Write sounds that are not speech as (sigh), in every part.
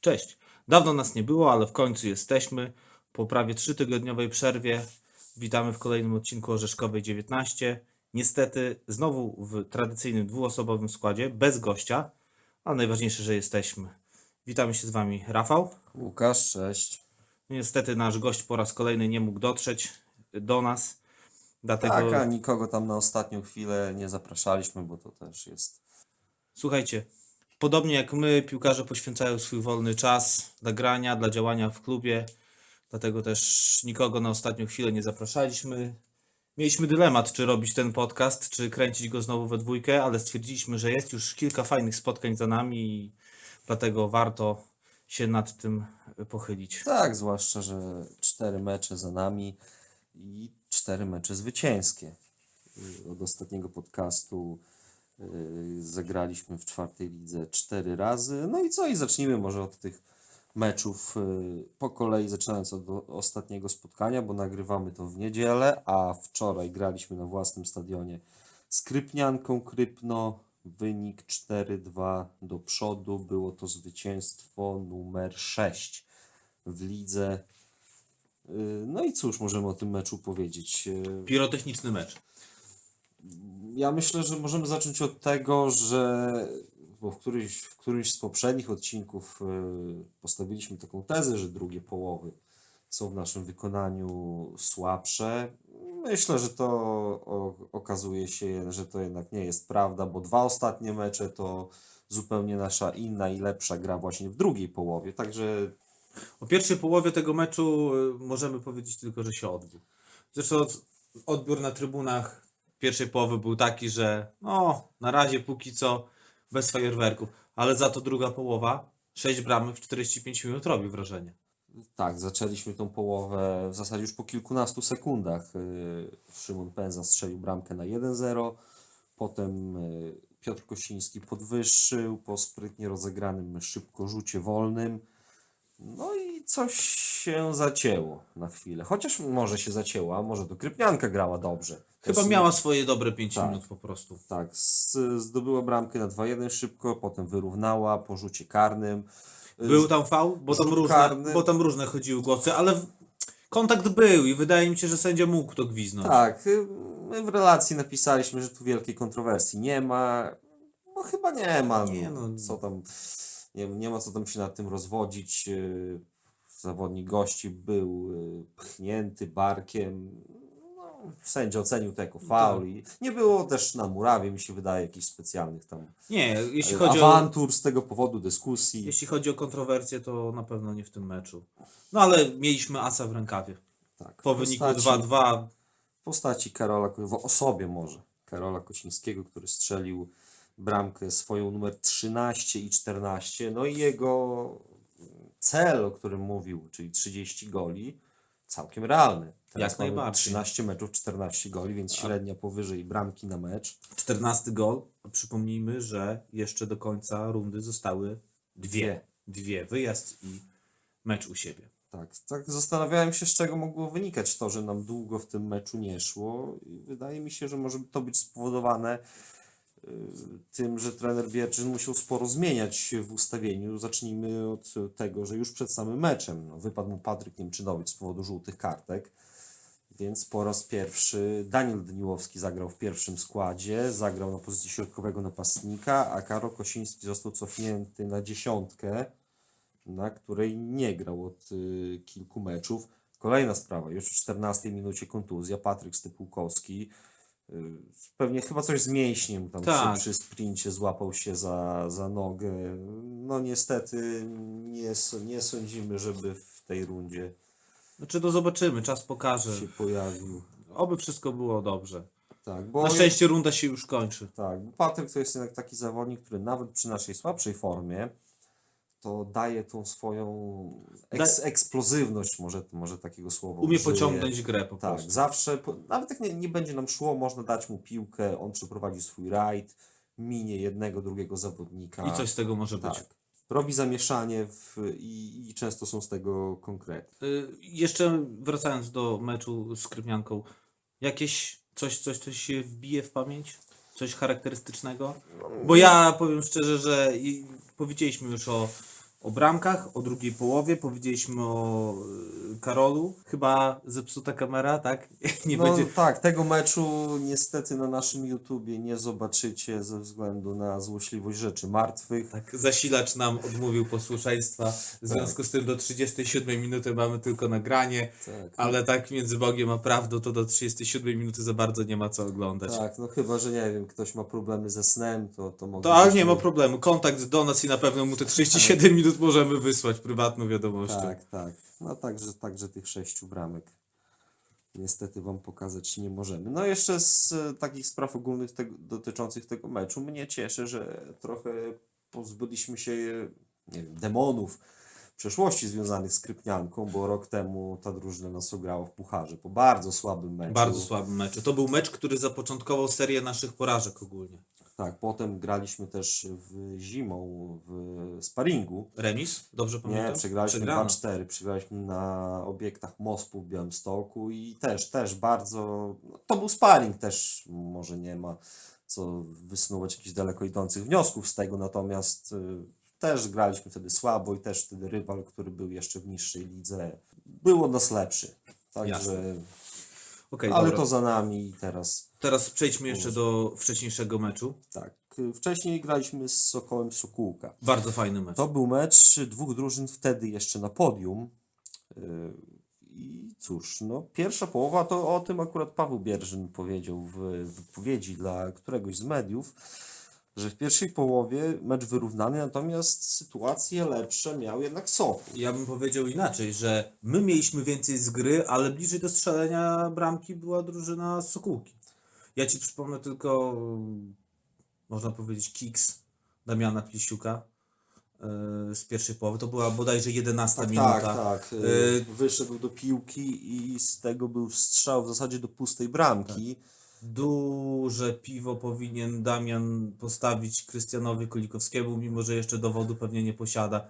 Cześć. Dawno nas nie było, ale w końcu jesteśmy. Po prawie trzytygodniowej przerwie witamy w kolejnym odcinku Orzeszkowej 19. Niestety znowu w tradycyjnym dwuosobowym składzie, bez gościa, ale najważniejsze, że jesteśmy. Witamy się z Wami Rafał. Łukasz, cześć. Niestety nasz gość po raz kolejny nie mógł dotrzeć do nas, dlatego Tak, a nikogo tam na ostatnią chwilę nie zapraszaliśmy, bo to też jest. Słuchajcie, podobnie jak my, piłkarze poświęcają swój wolny czas dla grania, dla działania w klubie, dlatego też nikogo na ostatnią chwilę nie zapraszaliśmy. Mieliśmy dylemat, czy robić ten podcast, czy kręcić go znowu we dwójkę, ale stwierdziliśmy, że jest już kilka fajnych spotkań za nami i dlatego warto się nad tym pochylić. Tak, zwłaszcza, że cztery mecze za nami i cztery mecze zwycięskie. Y, Od ostatniego podcastu zagraliśmy w czwartej lidze cztery razy. No i co? I zacznijmy może od tych meczów y, po kolei, zaczynając od ostatniego spotkania, bo nagrywamy to w niedzielę, a wczoraj graliśmy na własnym stadionie z Krypnianką Krypno. Wynik 4-2 do przodu. Było to zwycięstwo numer 6 w lidze. Y, No i cóż możemy o tym meczu powiedzieć? Y, Pirotechniczny mecz. Ja myślę, że możemy zacząć od tego, że bo w którymś, w którymś z poprzednich odcinków y, postawiliśmy taką tezę, że drugie połowy są w naszym wykonaniu słabsze. Myślę, że to okazuje się, że to jednak nie jest prawda, bo dwa ostatnie mecze to zupełnie nasza inna i lepsza gra właśnie w drugiej połowie. Także O pierwszej połowie tego meczu y, możemy powiedzieć tylko, że się odbył. Zresztą od- odbiór na trybunach pierwszej połowy był taki, że no, na razie póki co bez fajerwerków, ale za to druga połowa, 6 bramek w 45 minut robi wrażenie. Tak, zaczęliśmy tą połowę w zasadzie już po kilkunastu sekundach. y, Szymon Pęza strzelił bramkę na 1-0, potem y, Piotr Kosiński podwyższył po sprytnie rozegranym szybko rzucie wolnym. No i coś się zacięło na chwilę. Chociaż może się zacięło, a może to Krypnianka grała dobrze. Chyba Też- miała swoje dobre 5 Tak. minut po prostu. Tak, zdobyła bramkę na 2-1 szybko, potem wyrównała po rzucie karnym. Był tam fał, bo tam, różne, karny. bo tam różne chodziły głosy, ale kontakt był i wydaje mi się, że sędzia mógł to gwiznąć. Tak, y, my w relacji napisaliśmy, że tu wielkiej kontrowersji nie ma. No chyba nie ma. Nie, no, no. Co tam, nie, nie ma co tam się nad tym rozwodzić. y, Zawodnik gości był y, pchnięty barkiem. Sędzia ocenił to jako faul i nie było też na murawie, mi się wydaje, jakichś specjalnych tam Nie, jeśli y, chodzi o, awantur z tego powodu, dyskusji. jeśli chodzi o kontrowersje, to na pewno nie w tym meczu. No ale mieliśmy asa w rękawie. Tak, Po w wyniku postaci- 2-2 w postaci Karola, Ko- w osobie może, Karola Kocińskiego, który strzelił bramkę swoją numer 13 i 14, no i jego cel, o którym mówił, czyli 30 goli, całkiem realny. Jak najbardziej. 13 meczów, 14 goli, więc średnia powyżej bramki na mecz. 14 gol. Przypomnijmy, że jeszcze do końca rundy zostały dwie. Dwie. Wyjazd i mecz u siebie. Tak, tak zastanawiałem się, z czego mogło wynikać to, że nam długo w tym meczu nie szło. I wydaje mi się, że może to być spowodowane y, tym, że trener Wierczyn musiał sporo zmieniać w ustawieniu. Zacznijmy od tego, że już przed samym meczem no, wypadł mu Patryk Niemczynowicz z powodu żółtych kartek. Więc po raz pierwszy Daniel Daniłowski zagrał w pierwszym składzie, zagrał na pozycji środkowego napastnika, a Karol Kosiński został cofnięty na dziesiątkę na której nie grał od y, kilku meczów. Kolejna sprawa, już w 14 minucie kontuzja, Patryk Stypułkowski, y, pewnie chyba coś z mięśniem tam Tak. przy, przy sprincie złapał się za, za nogę. No niestety nie, nie sądzimy, żeby w tej rundzie Znaczy to zobaczymy, czas pokaże. się pojawił. Oby wszystko było dobrze. Tak, bo Na szczęście runda się już kończy. Tak, bo Patryk to jest jednak taki zawodnik, który nawet przy naszej słabszej formie to daje tą swoją eks, eksplozywność, może, może takiego słowa Umie użyję. pociągnąć grę po Tak, prostu. zawsze, po- nawet jak nie, nie będzie nam szło, można dać mu piłkę, on przeprowadzi swój rajd, minie jednego, drugiego zawodnika. I coś z tego może być. tak. Robi zamieszanie w, i, i często są z tego konkrety. Y, Jeszcze wracając do meczu z Krypnianką, jakieś coś, coś, coś się wbije w pamięć? Coś charakterystycznego? Bo ja powiem szczerze, że powiedzieliśmy już o o bramkach, o drugiej połowie, powiedzieliśmy o y, Karolu. Chyba zepsuta kamera, tak? (laughs) Nie no będzie. tak, tego meczu niestety na naszym YouTubie nie zobaczycie ze względu na złośliwość rzeczy martwych. Tak, zasilacz nam odmówił posłuszeństwa. W Tak. związku z tym do 37 minuty mamy tylko nagranie, Tak. ale tak między Bogiem a prawdą to do 37 minuty za bardzo nie ma co oglądać. Tak, no chyba, że nie wiem, ktoś ma problemy ze snem, to, to mogę. To ale nie ma problemu. Kontakt do nas i na pewno mu te 37 minut możemy wysłać prywatną wiadomością. Tak, tak. No także, także tych sześciu bramek niestety wam pokazać nie możemy. No jeszcze z e, takich spraw ogólnych tego, dotyczących tego meczu mnie cieszy, że trochę pozbyliśmy się nie wiem, demonów przeszłości związanych z Krypnianką, bo rok temu ta drużyna nas ograła w Pucharze po bardzo słabym meczu. Bardzo słabym meczu. To był mecz, który zapoczątkował serię naszych porażek ogólnie. Tak, potem graliśmy też w zimą w sparingu. Remis? Dobrze pamiętam? Nie, przegraliśmy Przegrano. 2-4, przegraliśmy na obiektach MOSP-u w Białymstoku i też, też bardzo, no, to był sparring też, może nie ma co wysnuwać jakichś daleko idących wniosków z tego, natomiast y, też graliśmy wtedy słabo i też wtedy rywal, który był jeszcze w niższej lidze, był od nas lepszy. Także, Okej, ale dobra. to za nami i teraz, Teraz przejdźmy jeszcze do wcześniejszego meczu. tak. Wcześniej graliśmy z Sokołem Sokółka. Bardzo fajny mecz. To był mecz dwóch drużyn wtedy jeszcze na podium. Yy, I cóż, no, pierwsza połowa to o tym akurat Paweł Bierżyn powiedział w wypowiedzi dla któregoś z mediów, że w pierwszej połowie mecz wyrównany, natomiast sytuacje lepsze miał jednak Sokół. Ja bym powiedział inaczej, że my mieliśmy więcej z gry, ale bliżej do strzelenia bramki była drużyna Sokółki. Ja ci przypomnę tylko, można powiedzieć, kiks Damiana Plisiuka yy, z pierwszej połowy. To była bodajże 11 Tak, minuta. tak, tak. Yy, Wyszedł do piłki i z tego był strzał w zasadzie do pustej bramki. Duże piwo powinien Damian postawić Krystianowi Kulikowskiemu, mimo że jeszcze dowodu pewnie nie posiada,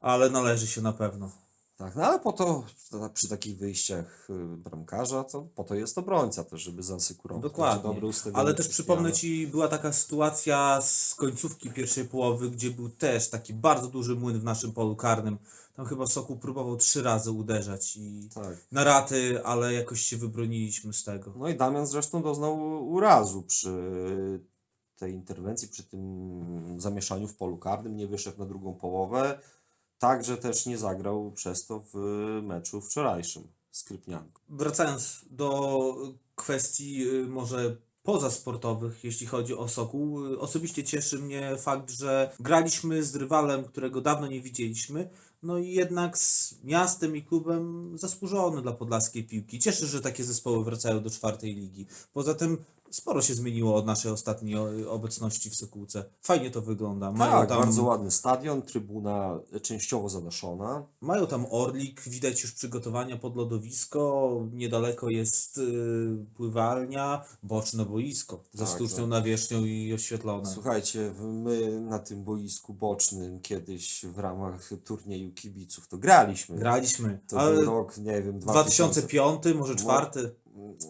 ale należy się na pewno. Tak, no ale po to przy takich wyjściach y, bramkarza, to po to jest obrońca też, żeby zasekurować. Dokładnie. Dobre Ale też przypomnę Ci, była taka sytuacja z końcówki pierwszej połowy, gdzie był też taki bardzo duży młyn w naszym polu karnym. Tam chyba Sokół próbował trzy razy uderzać i Tak. na raty, ale jakoś się wybroniliśmy z tego. No i Damian zresztą doznał urazu przy tej interwencji, przy tym zamieszaniu w polu karnym, nie wyszedł na drugą połowę. Także też nie zagrał przez to w meczu wczorajszym z Krypnianką. Wracając do kwestii y, może pozasportowych, jeśli chodzi o Sokół, y, osobiście cieszy mnie fakt, że graliśmy z rywalem, którego dawno nie widzieliśmy, no i jednak z miastem i klubem zasłużony dla podlaskiej piłki. Cieszę, że takie zespoły wracają do czwartej ligi. Poza tym sporo się zmieniło od naszej ostatniej o- obecności w Sokółce. Fajnie to wygląda. Mają Tak, tam, bardzo ładny stadion, trybuna częściowo zadaszona. Mają tam orlik, widać już przygotowania pod lodowisko, niedaleko jest y, pływalnia, boczne boisko ze Tak, sztuczną tak. nawierzchnią i oświetlone. Słuchajcie, my na tym boisku bocznym kiedyś w ramach turnieju kibiców to graliśmy. Graliśmy, To ale był rok, nie wiem, 2000, 2005, może czwarty,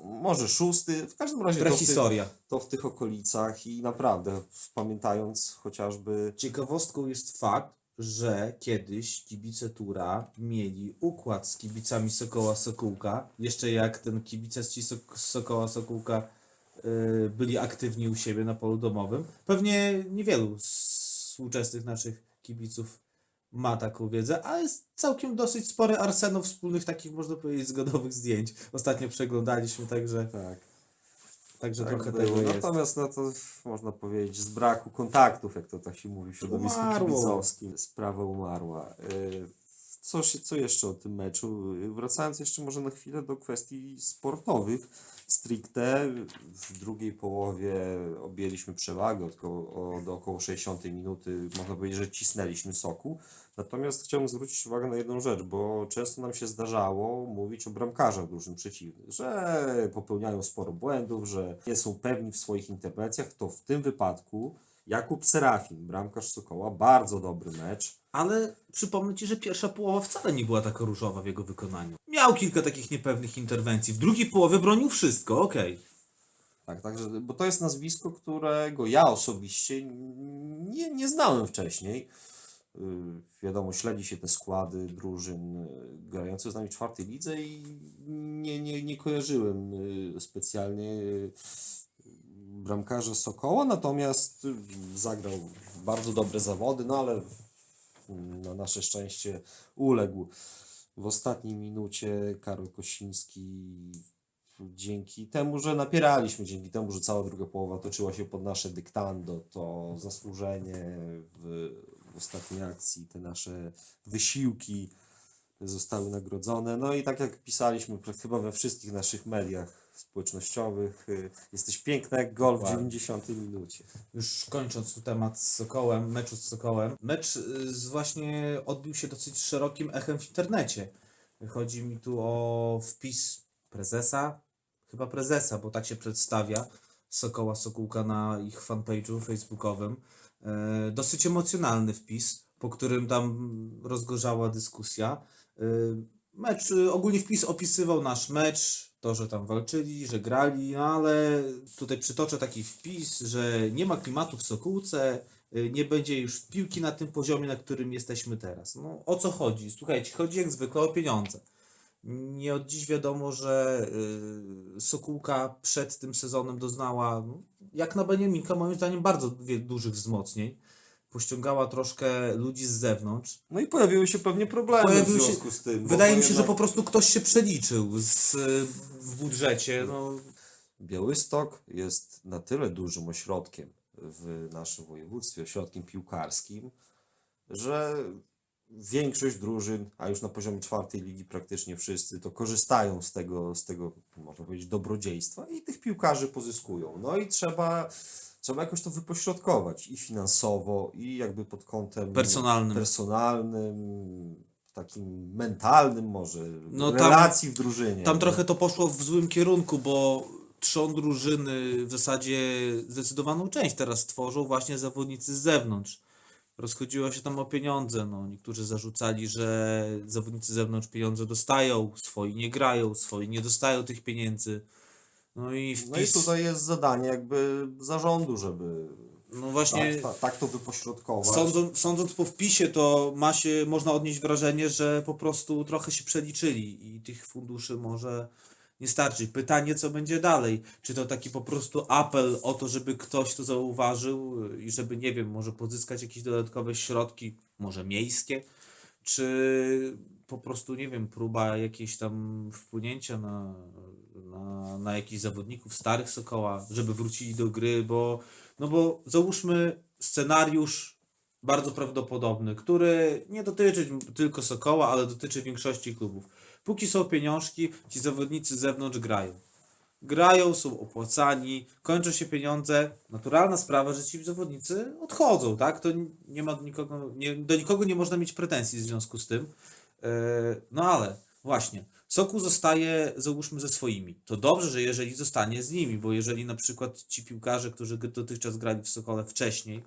może szósty, w każdym razie to w, tych, prehistoria. to w tych okolicach i naprawdę pamiętając chociażby Ciekawostką jest fakt, że kiedyś kibice Tura mieli układ z kibicami Sokoła Sokółka. Jeszcze jak ten kibice z ci Sok- z Sokoła Sokółka y, byli aktywni u siebie na polu domowym. Pewnie niewielu z współczesnych naszych kibiców ma taką wiedzę, a jest całkiem dosyć spory arsenał wspólnych takich, można powiedzieć, zgodowych zdjęć. Ostatnio przeglądaliśmy, także, tak, także tak trochę tego jest. Natomiast no to można powiedzieć z braku kontaktów, jak to tak się mówi w środowisku Umarło. kibicowskim. Sprawa umarła. Y, Co, się, co jeszcze o tym meczu? Y, Wracając jeszcze może na chwilę do kwestii sportowych, stricte w drugiej połowie objęliśmy przewagę od, od około 60 minuty. Można powiedzieć, że cisnęliśmy soku. Natomiast chciałbym zwrócić uwagę na jedną rzecz, bo często nam się zdarzało mówić o bramkarzach drużyn przeciwnych, że popełniają sporo błędów, że nie są pewni w swoich interwencjach. To w tym wypadku Jakub Serafin, bramkarz Sokoła, bardzo dobry mecz. Ale przypomnę Ci, że pierwsza połowa wcale nie była taka różowa w jego wykonaniu. Miał kilka takich niepewnych interwencji. W drugiej połowie bronił wszystko, okej. Tak, także, bo to jest nazwisko, którego ja osobiście nie, nie znałem wcześniej. Y, Wiadomo, śledzi się te składy drużyn y, grających z nami w czwartej lidze i nie, nie, nie kojarzyłem y, specjalnie y, bramkarza Sokoła, natomiast zagrał bardzo dobre zawody, no ale na nasze szczęście uległ w ostatniej minucie Karol Kosiński dzięki temu, że napieraliśmy, dzięki temu, że cała druga połowa toczyła się pod nasze dyktando, to zasłużenie w, w ostatniej akcji, te nasze wysiłki zostały nagrodzone. No i tak jak pisaliśmy chyba we wszystkich naszych mediach społecznościowych, y, jesteś piękna jak gol w Dokładnie. 90 minucie. Już kończąc tu temat z Sokołem, meczu z Sokołem. Mecz y, z właśnie odbił się dosyć szerokim echem w internecie. Chodzi mi tu o wpis prezesa, chyba prezesa, bo tak się przedstawia, Sokoła Sokółka na ich fanpage'u facebookowym. E, Dosyć emocjonalny wpis, po którym tam rozgorzała dyskusja. E, Mecz, ogólnie wpis opisywał nasz mecz, to, że tam walczyli, że grali, no ale tutaj przytoczę taki wpis, że nie ma klimatu w Sokółce, y, nie będzie już piłki na tym poziomie, na którym jesteśmy teraz. No o co chodzi? Słuchajcie, chodzi jak zwykle o pieniądze. Nie od dziś wiadomo, że y, Sokółka przed tym sezonem doznała, no, jak na Beniaminka, moim zdaniem, bardzo dużych wzmocnień. Pościągała troszkę ludzi z zewnątrz. No i pojawiły się pewnie problemy Pojawiły w się- związku z tym. Wydaje mi się, że jednak- po prostu ktoś się przeliczył z, w budżecie. No, Białystok jest na tyle dużym ośrodkiem w naszym województwie, ośrodkiem piłkarskim, że większość drużyn, a już na poziomie czwartej ligi praktycznie wszyscy, to korzystają z tego, z tego można powiedzieć, dobrodziejstwa i tych piłkarzy pozyskują. No i trzeba, trzeba jakoś to wypośrodkować i finansowo, i jakby pod kątem Personalnym. personalnym takim mentalnym może, No tam- relacji w drużynie. Tam nie? trochę to poszło w złym kierunku, bo trzon drużyny w zasadzie zdecydowaną część teraz tworzą właśnie zawodnicy z zewnątrz. Rozchodziło się tam o pieniądze. No, niektórzy zarzucali, że zawodnicy z zewnątrz pieniądze dostają, swoi nie grają, swoi nie dostają tych pieniędzy. No i No i wpis. tutaj jest zadanie jakby zarządu, żeby No właśnie. tak, tak, tak to wypośrodkować. Sądząc, sądząc po wpisie, to ma się, można odnieść wrażenie, że po prostu trochę się przeliczyli i tych funduszy może nie starczy. Pytanie, co będzie dalej? Czy to taki po prostu apel o to, żeby ktoś to zauważył i żeby, nie wiem, może pozyskać jakieś dodatkowe środki, może miejskie, czy po prostu, nie wiem, próba jakiejś tam wpłynięcia na, na, na jakichś zawodników starych Sokoła, żeby wrócili do gry, bo no bo załóżmy scenariusz bardzo prawdopodobny, który nie dotyczy tylko Sokoła, ale dotyczy większości klubów. Póki są pieniążki, ci zawodnicy z zewnątrz grają. Grają, są opłacani, kończą się pieniądze. Naturalna sprawa, że ci zawodnicy odchodzą, tak? To nie ma do nikogo, nie, do nikogo nie można mieć pretensji w związku z tym. E, No ale właśnie, Sokół zostaje, załóżmy, ze swoimi. To dobrze, że jeżeli zostanie z nimi, bo jeżeli na przykład ci piłkarze, którzy dotychczas grali w Sokole wcześniej,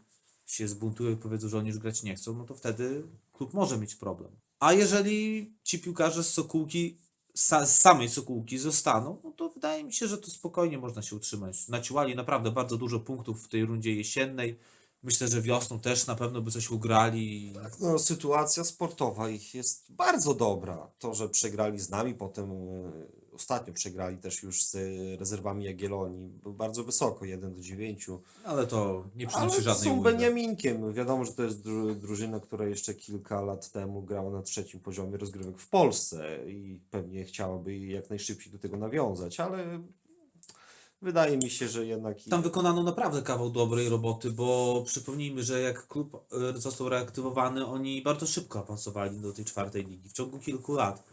się zbuntują i powiedzą, że oni już grać nie chcą, no to wtedy klub może mieć problem. A jeżeli ci piłkarze z Sokółki, z samej Sokółki zostaną, no to wydaje mi się, że to spokojnie można się utrzymać. Naciłali naprawdę bardzo dużo punktów w tej rundzie jesiennej. Myślę, że wiosną też na pewno by coś ugrali. No, sytuacja sportowa ich jest bardzo dobra. To, że przegrali z nami, potem e, ostatnio przegrali też już z rezerwami Jagiellonii, był bardzo wysoko, 1 do 9. Ale to nie przynosi Ale żadnej są. Beniaminkiem. Wiadomo, że to jest dru drużyna, która jeszcze kilka lat temu grała na trzecim poziomie rozgrywek w Polsce i pewnie chciałaby jak najszybciej do tego nawiązać, ale wydaje mi się, że jednak Tam wykonano naprawdę kawał dobrej roboty, bo przypomnijmy, że jak klub e, został reaktywowany, oni bardzo szybko awansowali do tej czwartej ligi w ciągu kilku lat.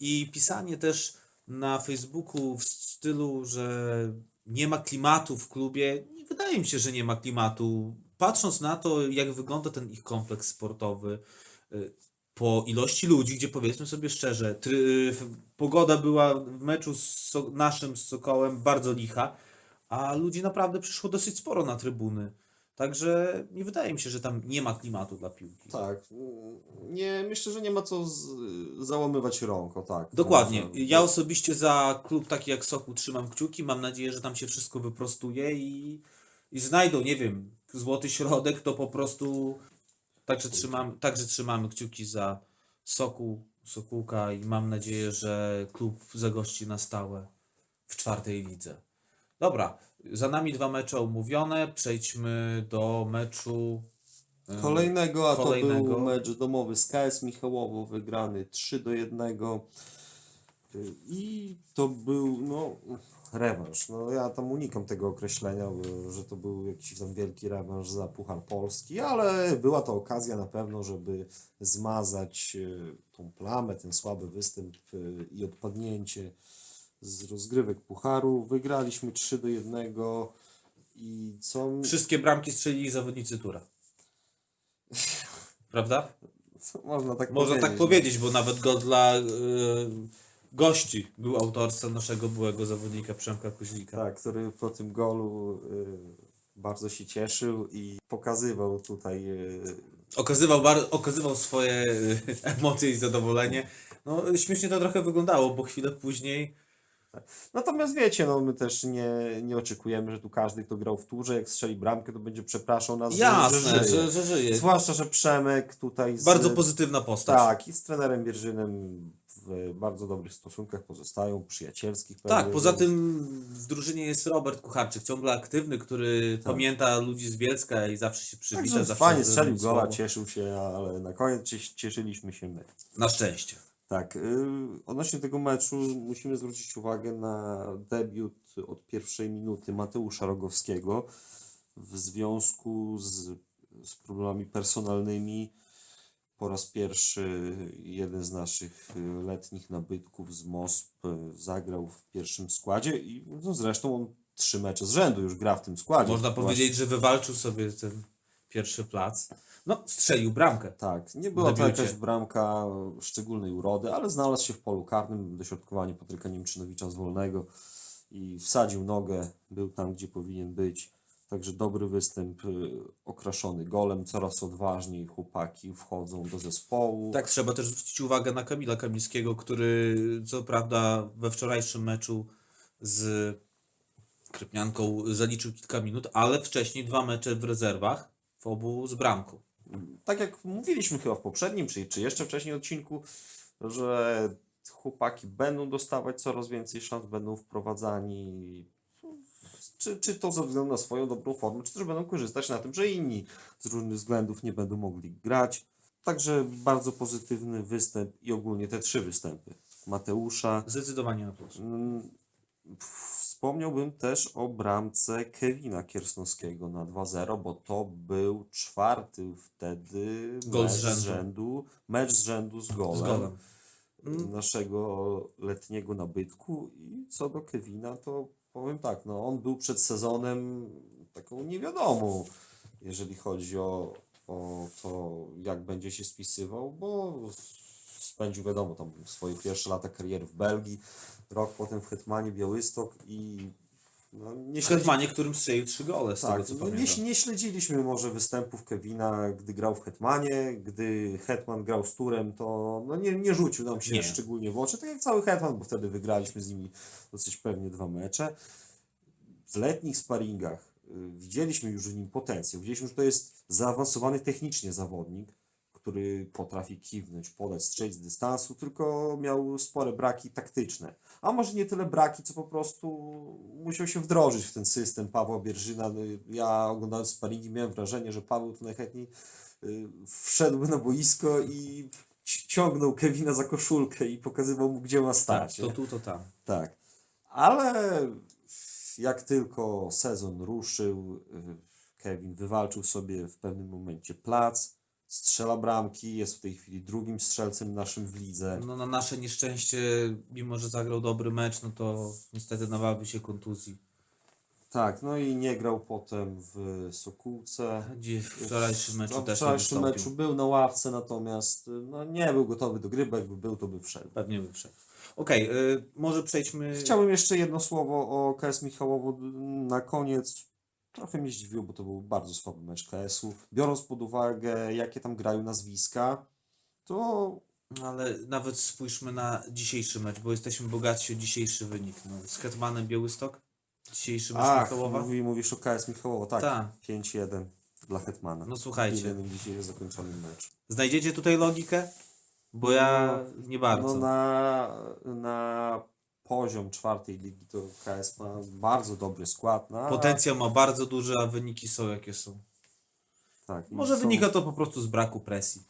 I pisanie też na Facebooku w stylu, że nie ma klimatu w klubie, wydaje mi się, że nie ma klimatu. Patrząc na to, jak wygląda ten ich kompleks sportowy, y, po ilości ludzi, gdzie powiedzmy sobie szczerze, try, pogoda była w meczu z so, naszym z Sokołem bardzo licha, a ludzi naprawdę przyszło dosyć sporo na trybuny. Także nie wydaje mi się, że tam nie ma klimatu dla piłki. Tak. Nie, myślę, że nie ma co z, załamywać rąk, o tak. Dokładnie. Może- Ja osobiście za klub taki jak Sokół trzymam kciuki. Mam nadzieję, że tam się wszystko wyprostuje i, i znajdą, nie wiem, złoty środek, to po prostu Także trzymamy, także trzymamy kciuki za Sokół, Sokółka i mam nadzieję, że klub zagości na stałe w czwartej lidze. Dobra, za nami dwa mecze omówione. Przejdźmy do meczu. Kolejnego, a to Kolejnego. był mecz domowy z KS Michałowo, wygrany 3 do 1. I to był, no, rewanż. No, ja tam unikam tego określenia, że to był jakiś tam wielki rewanż za Puchar Polski, ale była to okazja na pewno, żeby zmazać e, tą plamę, ten słaby występ e, i odpadnięcie z rozgrywek Pucharu. Wygraliśmy 3 do 1 i co... Wszystkie bramki strzelili zawodnicy Tura. (laughs) Prawda? można tak Można powiedzieć. tak powiedzieć, bo nawet go dla e, gości był autorstwem naszego byłego zawodnika Przemka Kuźlika. Tak, który po tym golu y, bardzo się cieszył i pokazywał tutaj. Y, Okazywał, bar- okazywał swoje e, (laughs) emocje i zadowolenie. No, śmiesznie to trochę wyglądało, bo chwilę później Natomiast wiecie, no my też nie, nie oczekujemy, że tu każdy, kto grał w turze, jak strzeli bramkę, to będzie przepraszał nas, że- jasne, że, że, żyje. że, żyje. Zwłaszcza, że Przemek tutaj z, Bardzo pozytywna postać. Tak, i z trenerem Bierżynem w bardzo dobrych stosunkach pozostają, przyjacielskich. Tak, poza tym w drużynie jest Robert Kucharczyk, ciągle aktywny, który pamięta ludzi z Bielska i zawsze się przywita. Zawsze fajnie strzelił gola, cieszył się, ale na koniec cies- cieszyliśmy się my. Na szczęście. Tak, y, odnośnie tego meczu musimy zwrócić uwagę na debiut od pierwszej minuty Mateusza Rogowskiego w związku z, z problemami personalnymi. Po raz pierwszy jeden z naszych y, letnich nabytków z MOSP y, zagrał w pierwszym składzie i no zresztą on trzy mecze z rzędu już gra w tym składzie. Można Właśnie- powiedzieć, że wywalczył sobie ten pierwszy plac. No, strzelił bramkę. Tak, nie była to jakaś bramka szczególnej urody, ale znalazł się w polu karnym, dośrodkowanie Patryka Niemczynowicza z wolnego i wsadził nogę, był tam, gdzie powinien być. Także dobry występ, y, okraszony golem, coraz odważniej chłopaki wchodzą do zespołu. Tak, trzeba też zwrócić uwagę na Kamila Kamilskiego, który co prawda we wczorajszym meczu z Krypnianką zaliczył kilka minut, ale wcześniej dwa mecze w rezerwach, w obu z bramką. tak jak mówiliśmy chyba w poprzednim, czy, czy jeszcze wcześniej odcinku, że chłopaki będą dostawać coraz więcej szans, będą wprowadzani. Czy, czy to ze względu na swoją dobrą formę, czy też będą korzystać na tym, że inni z różnych względów nie będą mogli grać. Także bardzo pozytywny występ i ogólnie te trzy występy Mateusza. Zdecydowanie na plus. Mm, Wspomniałbym też o bramce Kevina Kiersnowskiego na 2-0, bo to był czwarty wtedy Gol mecz z rzędu. rzędu, mecz z rzędu z golem, Z golem. naszego letniego nabytku i co do Kevina, to powiem tak, no on był przed sezonem taką niewiadomą, jeżeli chodzi o, o to, jak będzie się spisywał, bo spędził, wiadomo, tam swoje pierwsze lata kariery w Belgii, rok potem w Hetmanie Białystok i no, nie. Hetmanie, którym strzelił trzy gole, z Tak, tego co no, nie, pamiętam. nie śledziliśmy może występów Kevina, gdy grał w Hetmanie, gdy Hetman grał z Turem, to no, nie, nie rzucił nam się Nie. szczególnie w oczy, tak jak cały Hetman, bo wtedy wygraliśmy z nimi dosyć pewnie dwa mecze. W letnich sparingach y, widzieliśmy już w nim potencjał, widzieliśmy, że to jest zaawansowany technicznie zawodnik, który potrafi kiwnąć, podać, strzelić z dystansu, tylko miał spore braki taktyczne. A może nie tyle braki, co po prostu musiał się wdrożyć w ten system Pawła Bierżyna. No, Ja oglądając sparingi miałem wrażenie, że Paweł tu najchętniej y, wszedłby na boisko i ci- ciągnął Kevina za koszulkę i pokazywał mu, gdzie ma Tak, stać. to nie? tu, to tam. Tak. Ale jak tylko sezon ruszył, y, Kevin wywalczył sobie w pewnym momencie plac, strzela bramki, jest w tej chwili drugim strzelcem naszym w lidze. No na nasze nieszczęście, mimo że zagrał dobry mecz, no to niestety nabawił się kontuzji. Tak, no i nie grał potem w Sokółce. Gdzie w wczorajszym meczu No, też nie wczorajszym meczu był na ławce, natomiast no, nie był gotowy do gry, bo jakby był, to by wszedł. Pewnie by wszedł. Okej, y, może przejdźmy... Chciałbym jeszcze jedno słowo o KS Michałowo na koniec. Trochę mnie zdziwiło, bo to był bardzo słaby mecz KS-u. Biorąc pod uwagę, jakie tam grają nazwiska, to No, Ale nawet spójrzmy na dzisiejszy mecz, bo jesteśmy bogatsi o dzisiejszy wynik. No, z Hetmanem Białystok? Dzisiejszy mecz Ach, Michałowa? mówi, mówisz o KS Michałowo, tak, Tak. 5-1. dla Hetmana. No słuchajcie. Jeden dzisiaj zakończony mecz. Znajdziecie tutaj logikę? Bo ja nie bardzo. No na, na poziom czwartej ligi to KS ma bardzo dobry skład. Na, Potencjał ma bardzo duży, a wyniki są jakie są. tak, Może są- wynika to po prostu z braku presji.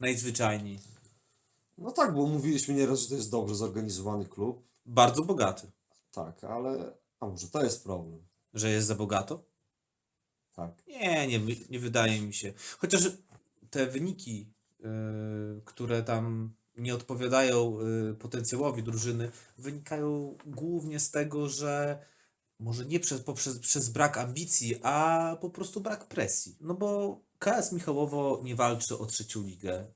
Najzwyczajniej. No tak, bo mówiliśmy nieraz, że to jest dobrze zorganizowany klub. Bardzo bogaty. Tak, ale a może to jest problem. Że jest za bogato? Tak. Nie, nie, nie wydaje mi się. Chociaż te wyniki, yy, które tam nie odpowiadają yy, potencjałowi drużyny, wynikają głównie z tego, że może nie przez, poprzez, przez brak ambicji, a po prostu brak presji. No bo KS Michałowo nie walczy o trzecią ligę.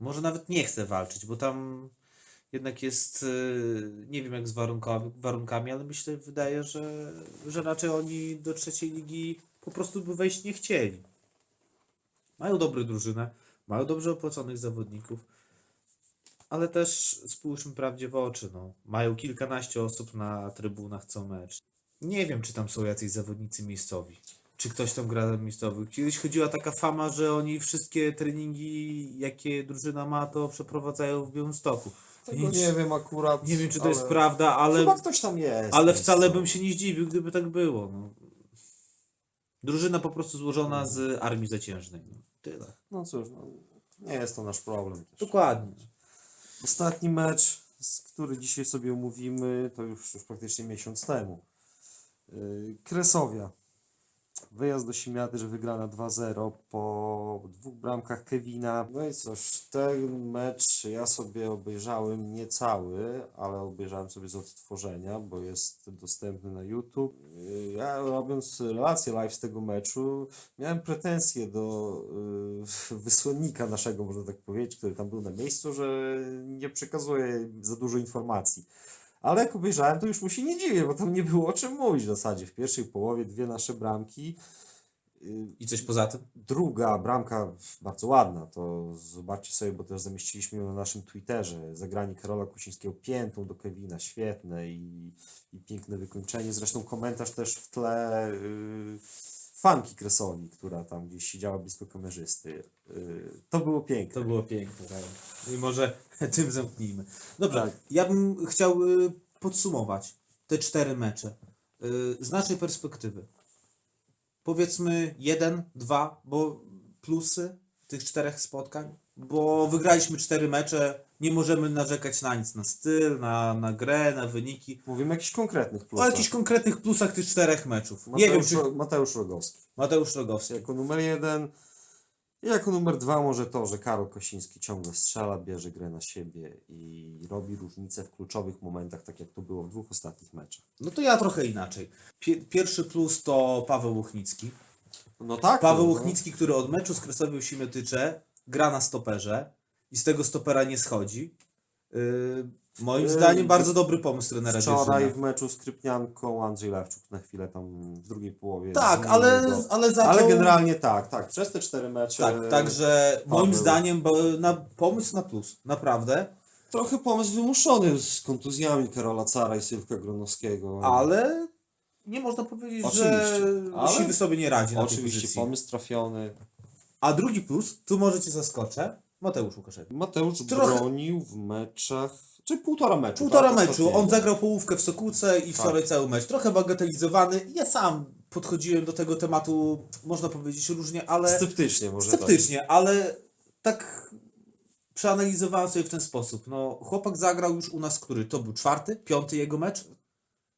Może nawet nie chce walczyć, bo tam jednak jest, yy, nie wiem jak z warunkami, warunkami ale myślę, wydaje, że, że raczej oni do trzeciej ligi po prostu by wejść nie chcieli. Mają dobrą drużynę, mają dobrze opłaconych zawodników, ale też spójrzmy prawdzie w oczy, no. Mają kilkanaście osób na trybunach co mecz. Nie wiem, czy tam są jacyś zawodnicy miejscowi. Czy ktoś tam gra na miejscowych. Kiedyś chodziła taka fama, że oni wszystkie treningi, jakie drużyna ma, to przeprowadzają w Białymstoku. Tego Nic- nie wiem akurat. Nie wiem, czy to ale jest prawda, ale, Chyba ktoś tam jest. ale wcale no. bym się nie zdziwił, gdyby tak było. No. Drużyna po prostu złożona z armii zaciężnej. No. Tyle. No cóż, no, nie jest to nasz problem. Też. Dokładnie. Ostatni mecz, który dzisiaj sobie omówimy, to już, już praktycznie miesiąc temu. Yy, Kresowia. Wyjazd do Simiaty, że wygrana 2-0 po dwóch bramkach Kevina. No i cóż, ten mecz ja sobie obejrzałem nie cały, ale obejrzałem sobie z odtworzenia, bo jest dostępny na YouTube. Ja robiąc relację live z tego meczu, miałem pretensje do yy, wysłannika naszego, można tak powiedzieć, który tam był na miejscu, że nie przekazuje za dużo informacji. Ale jak obejrzałem, to już mu się nie dziwię, bo tam nie było o czym mówić w zasadzie. W pierwszej połowie dwie nasze bramki. Yy, I coś poza tym? Druga bramka bardzo ładna, to zobaczcie sobie, bo też zamieściliśmy ją na naszym Twitterze. Zagranie Karola Kusińskiego piętą do Kevina, świetne i, i piękne wykończenie. Zresztą komentarz też w tle yy, fanki Kresowi, która tam gdzieś siedziała blisko kamerzysty. Yy, to było piękne. To było piękne. Tak. I może (laughs) tym zamknijmy. Dobrze, Tak. ja bym chciał y, podsumować te cztery mecze y, z naszej perspektywy. Powiedzmy jeden, dwa, bo plusy tych czterech spotkań, bo wygraliśmy cztery mecze, nie możemy narzekać na nic, na styl, na, na grę, na wyniki. Mówimy o jakichś konkretnych O plusach. jakichś konkretnych plusach tych czterech meczów. Nie wiem, Mateusz, czy Mateusz Rogowski. Mateusz Rogowski. Jako numer jeden. I jako numer dwa może to, że Karol Kosiński ciągle strzela, bierze grę na siebie i robi różnicę w kluczowych momentach, tak jak to było w dwóch ostatnich meczach. No to ja trochę inaczej. Pie- Pierwszy plus to Paweł Łuchnicki. No tak. Paweł no, Łuchnicki, który od meczu z Kresowią Siemiotycze gra na stoperze i z tego stopera nie schodzi. Yy, moim Yy, zdaniem bardzo dobry pomysł trenera Wczoraj Wierzyna. w meczu z Krypnianką Andrzej Lewczuk na chwilę tam w drugiej połowie. Tak, ale, go. ale zaczął... Ale generalnie tak, tak. Przez te cztery mecze. Tak, także moim zdaniem bo, na, pomysł na plus. Naprawdę. Trochę pomysł wymuszony z kontuzjami Karola Cara i Sylwka Gronowskiego. Ale nie można powiedzieć, Oczywiście, że Siwy sobie nie radzi na Oczywiście pomysł trafiony. A drugi plus, tu może cię zaskoczę, Mateusz Łukaszewicz. Mateusz Trochę- bronił w meczach, czy półtora meczu. Półtora tak, meczu. ostatniego. On zagrał połówkę w Sokółce i Tak. wczoraj cały mecz. Trochę bagatelizowany. Ja sam podchodziłem do tego tematu, można powiedzieć różnie, ale Sceptycznie może sceptycznie, ale tak przeanalizowałem sobie w ten sposób. No, chłopak zagrał już u nas, który to był czwarty, piąty jego mecz.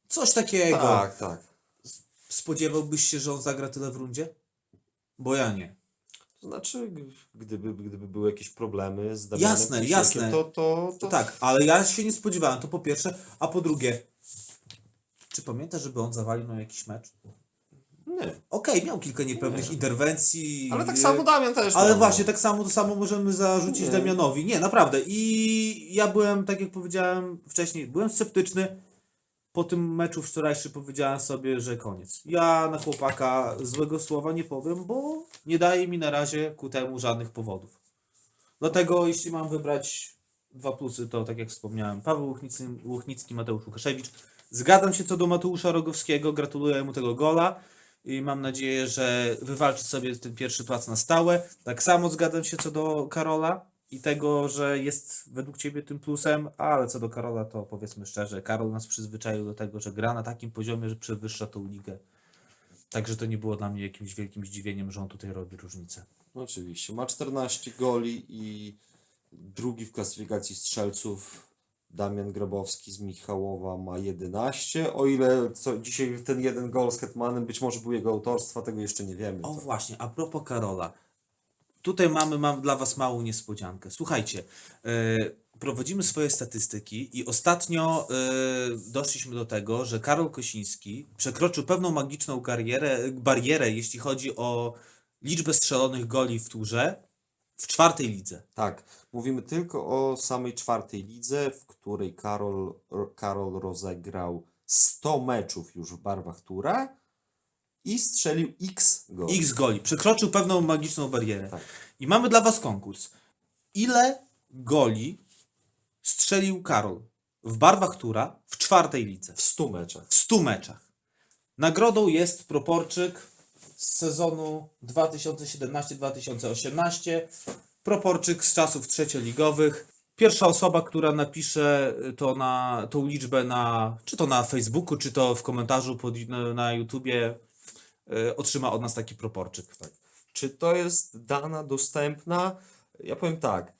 Coś takiego. Tak, tak. Spodziewałbyś się, że on zagra tyle w rundzie? Bo ja nie. To znaczy, gdyby, gdyby były jakieś problemy z Damianem Jasne, Kusiakiem, jasne. To, to, to tak, ale ja się nie spodziewałem, to po pierwsze. A po drugie, czy pamiętasz, żeby on zawalił na jakiś mecz? Nie. Okej, miał kilka niepewnych Nie. interwencji. Ale tak e, samo Damian też. Ale miał. właśnie, tak samo to samo możemy zarzucić Nie. Damianowi. Nie, naprawdę. I ja byłem, tak jak powiedziałem wcześniej, byłem sceptyczny. Po tym meczu wczorajszym powiedziałem sobie, że koniec. Ja na chłopaka złego słowa nie powiem, bo nie daje mi na razie ku temu żadnych powodów. Dlatego, jeśli mam wybrać dwa plusy, to tak jak wspomniałem, Paweł Łuchnicki, Łuchnicki Mateusz Łukaszewicz. Zgadzam się co do Mateusza Rogowskiego, gratuluję mu tego gola. i mam nadzieję, że wywalczy sobie ten pierwszy plac na stałe. Tak samo zgadzam się co do Karola i tego, że jest według Ciebie tym plusem, ale co do Karola to powiedzmy szczerze, Karol nas przyzwyczaił do tego, że gra na takim poziomie, że przewyższa tą ligę. Także to nie było dla mnie jakimś wielkim zdziwieniem, że on tutaj robi różnicę. Oczywiście. Ma 14 goli i drugi w klasyfikacji strzelców Damian Grabowski z Michałowa ma 11. O ile co dzisiaj ten jeden gol z Hetmanem być może był jego autorstwa, tego jeszcze nie wiemy. O właśnie, a propos Karola. Tutaj mamy mam dla Was małą niespodziankę. Słuchajcie, yy, prowadzimy swoje statystyki i ostatnio yy, doszliśmy do tego, że Karol Kosiński przekroczył pewną magiczną karierę, barierę, jeśli chodzi o liczbę strzelonych goli w turze w czwartej lidze. Tak, mówimy tylko o samej czwartej lidze, w której Karol, Ro- Karol rozegrał 100 meczów już w barwach Tura i strzelił X goli. X goli. Przekroczył pewną magiczną barierę. Tak. I mamy dla Was konkurs. Ile goli strzelił Karol w barwach Tura w czwartej lidze? W 100 meczach. w 100 meczach. Nagrodą jest proporczyk z sezonu 2017-2018. Proporczyk z czasów trzecioligowych. Pierwsza osoba, która napisze to na, tą liczbę na, czy to na Facebooku, czy to w komentarzu pod, na, na YouTubie, otrzyma od nas taki proporczyk. Czy to jest dana dostępna? Ja powiem tak.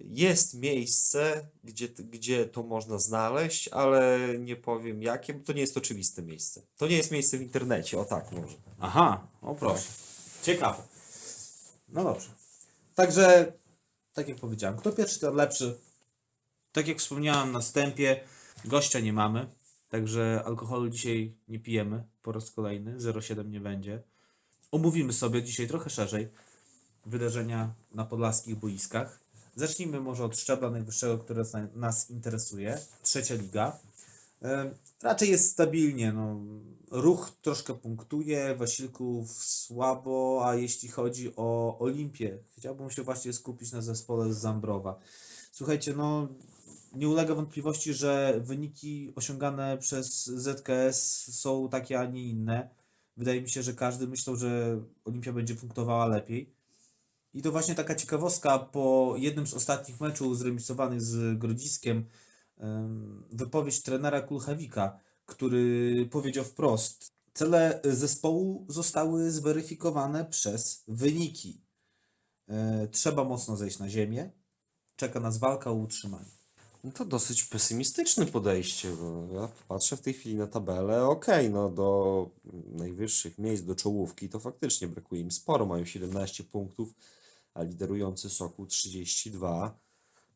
Jest miejsce, gdzie, gdzie to można znaleźć, ale nie powiem jakie, bo to nie jest oczywiste miejsce. To nie jest miejsce w internecie, o tak może. Aha, o proszę. Ciekawe. No dobrze. Także, tak jak powiedziałem, kto pierwszy, ten lepszy. Tak jak wspomniałem na wstępie, gościa nie mamy, także alkoholu dzisiaj nie pijemy po raz kolejny, 0,7 nie będzie. Omówimy sobie dzisiaj trochę szerzej wydarzenia na podlaskich boiskach. Zacznijmy może od szczebla najwyższego, które nas- interesuje. Trzecia liga. Raczej jest stabilnie. No. Ruch troszkę punktuje, Wasilków słabo, a jeśli chodzi o Olimpię, chciałbym się właśnie skupić na zespole z Zambrowa. Słuchajcie, no nie ulega wątpliwości, że wyniki osiągane przez ZKS są takie, a nie inne. Wydaje mi się, że każdy myślał, że Olimpia będzie punktowała lepiej. I to właśnie taka ciekawostka po jednym z ostatnich meczów zremisowanych z Grodziskiem, em, wypowiedź trenera Kulchawika, który powiedział wprost: Cele zespołu zostały zweryfikowane przez wyniki. E, Trzeba mocno zejść na ziemię. Czeka nas walka o utrzymanie. No to dosyć pesymistyczne podejście, bo ja patrzę w tej chwili na tabelę, okej, no do najwyższych miejsc, do czołówki to faktycznie brakuje im sporo, mają 17 punktów, a liderujący Sokół 32,